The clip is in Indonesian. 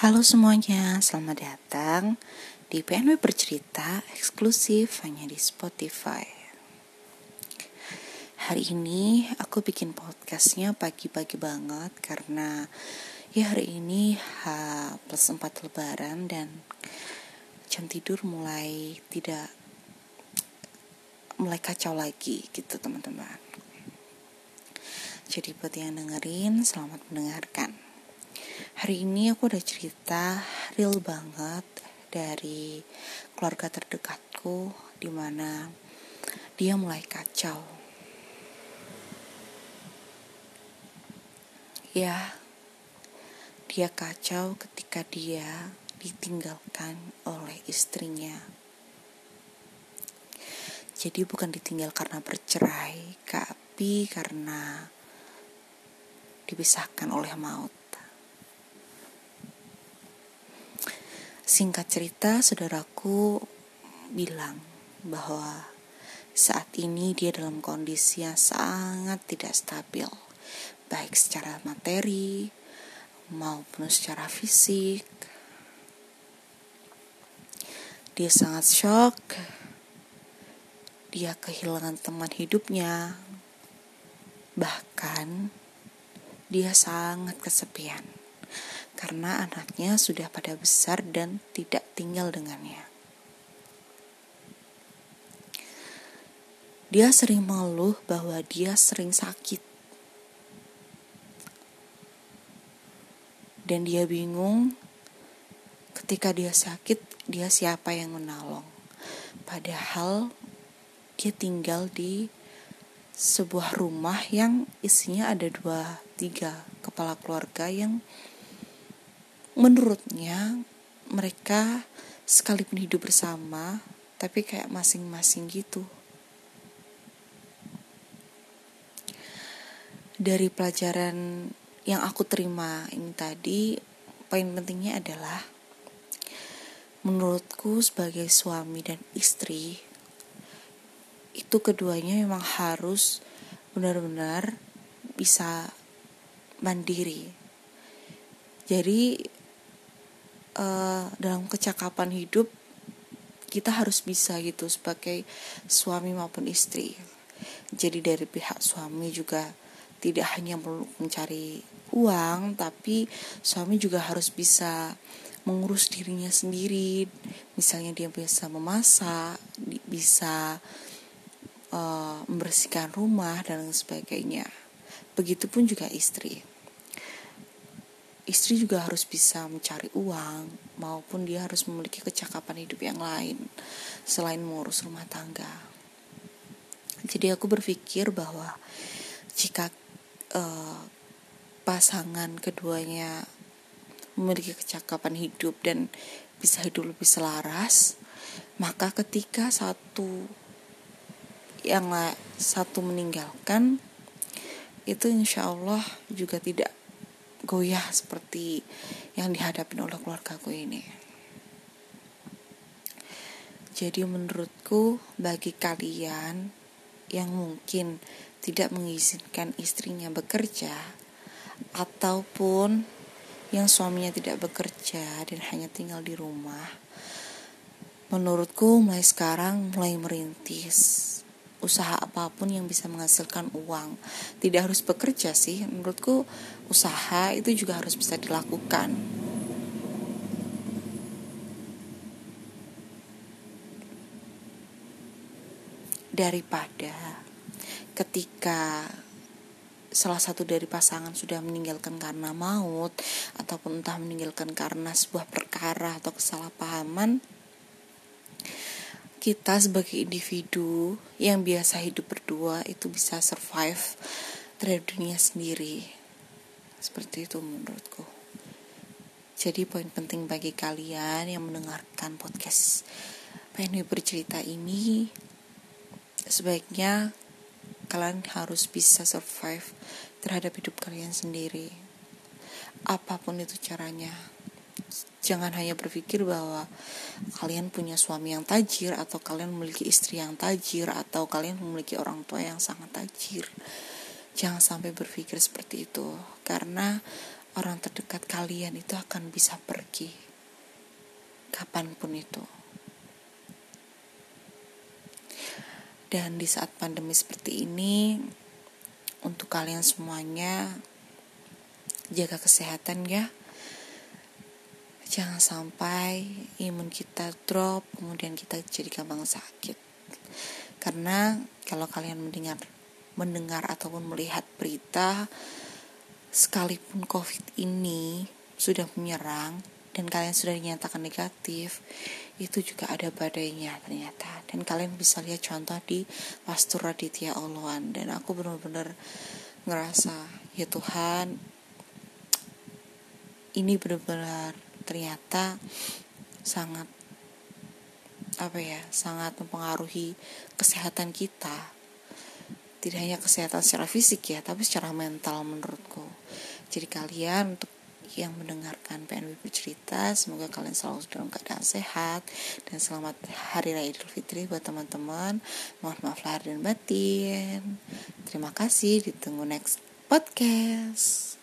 Halo semuanya, selamat datang di PNW Bercerita eksklusif hanya di Spotify. Hari ini aku bikin podcastnya pagi-pagi banget karena ya hari ini H plus 4 lebaran dan jam tidur mulai tidak mulai kacau lagi gitu teman-teman. Jadi buat yang dengerin, selamat mendengarkan. Hari ini aku udah cerita real banget dari keluarga terdekatku di mana dia mulai kacau. Ya, dia kacau ketika dia ditinggalkan oleh istrinya. Jadi bukan ditinggal karena bercerai, tapi karena dipisahkan oleh maut. Singkat cerita, saudaraku bilang bahwa saat ini dia dalam kondisi yang sangat tidak stabil, baik secara materi maupun secara fisik. Dia sangat shock, dia kehilangan teman hidupnya, bahkan dia sangat kesepian karena anaknya sudah pada besar dan tidak tinggal dengannya. Dia sering mengeluh bahwa dia sering sakit. Dan dia bingung ketika dia sakit, dia siapa yang menolong. Padahal dia tinggal di sebuah rumah yang isinya ada dua tiga kepala keluarga yang menurutnya mereka sekalipun hidup bersama tapi kayak masing-masing gitu. Dari pelajaran yang aku terima ini tadi poin pentingnya adalah menurutku sebagai suami dan istri itu keduanya memang harus benar-benar bisa mandiri. Jadi uh, dalam kecakapan hidup kita harus bisa gitu sebagai suami maupun istri. Jadi dari pihak suami juga tidak hanya mencari uang, tapi suami juga harus bisa mengurus dirinya sendiri. Misalnya dia bisa memasak, bisa uh, membersihkan rumah dan sebagainya. Begitupun juga istri istri juga harus bisa mencari uang maupun dia harus memiliki kecakapan hidup yang lain selain mengurus rumah tangga. Jadi aku berpikir bahwa jika uh, pasangan keduanya memiliki kecakapan hidup dan bisa hidup lebih selaras, maka ketika satu yang satu meninggalkan itu insya Allah juga tidak goyah seperti yang dihadapi oleh keluargaku ini. Jadi menurutku bagi kalian yang mungkin tidak mengizinkan istrinya bekerja ataupun yang suaminya tidak bekerja dan hanya tinggal di rumah, menurutku mulai sekarang mulai merintis usaha apa pun yang bisa menghasilkan uang. Tidak harus bekerja sih menurutku usaha itu juga harus bisa dilakukan. Daripada ketika salah satu dari pasangan sudah meninggalkan karena maut ataupun entah meninggalkan karena sebuah perkara atau kesalahpahaman kita sebagai individu yang biasa hidup berdua itu bisa survive terhadap dunia sendiri. Seperti itu menurutku. Jadi poin penting bagi kalian yang mendengarkan podcast pengen bercerita ini sebaiknya kalian harus bisa survive terhadap hidup kalian sendiri. Apa pun itu caranya jangan hanya berpikir bahwa kalian punya suami yang tajir atau kalian memiliki istri yang tajir atau kalian memiliki orang tua yang sangat tajir. Jangan sampai berpikir seperti itu karena orang terdekat kalian itu akan bisa pergi kapan pun itu. Dan di saat pandemi seperti ini untuk kalian semuanya jaga kesehatan ya jangan sampai imun kita drop kemudian kita jadi gampang sakit. Karena kalau kalian mendengar mendengar ataupun melihat berita sekalipun covid ini sudah menyerang dan kalian sudah dinyatakan negatif itu juga ada badainya ternyata. Dan kalian bisa lihat contoh di Pastor Raditya Oloan dan aku benar-benar ngerasa ya Tuhan ini benar-benar ternyata sangat apa ya sangat mempengaruhi kesehatan kita. Tidak hanya kesehatan secara fisik ya tapi secara mental menurutku. Jadi kalian untuk yang mendengarkan PNB bercerita semoga kalian selalu dalam keadaan sehat dan selamat hari raya idul fitri buat teman-teman. Mohon maaf lahir dan batin. Terima kasih ditunggu next podcast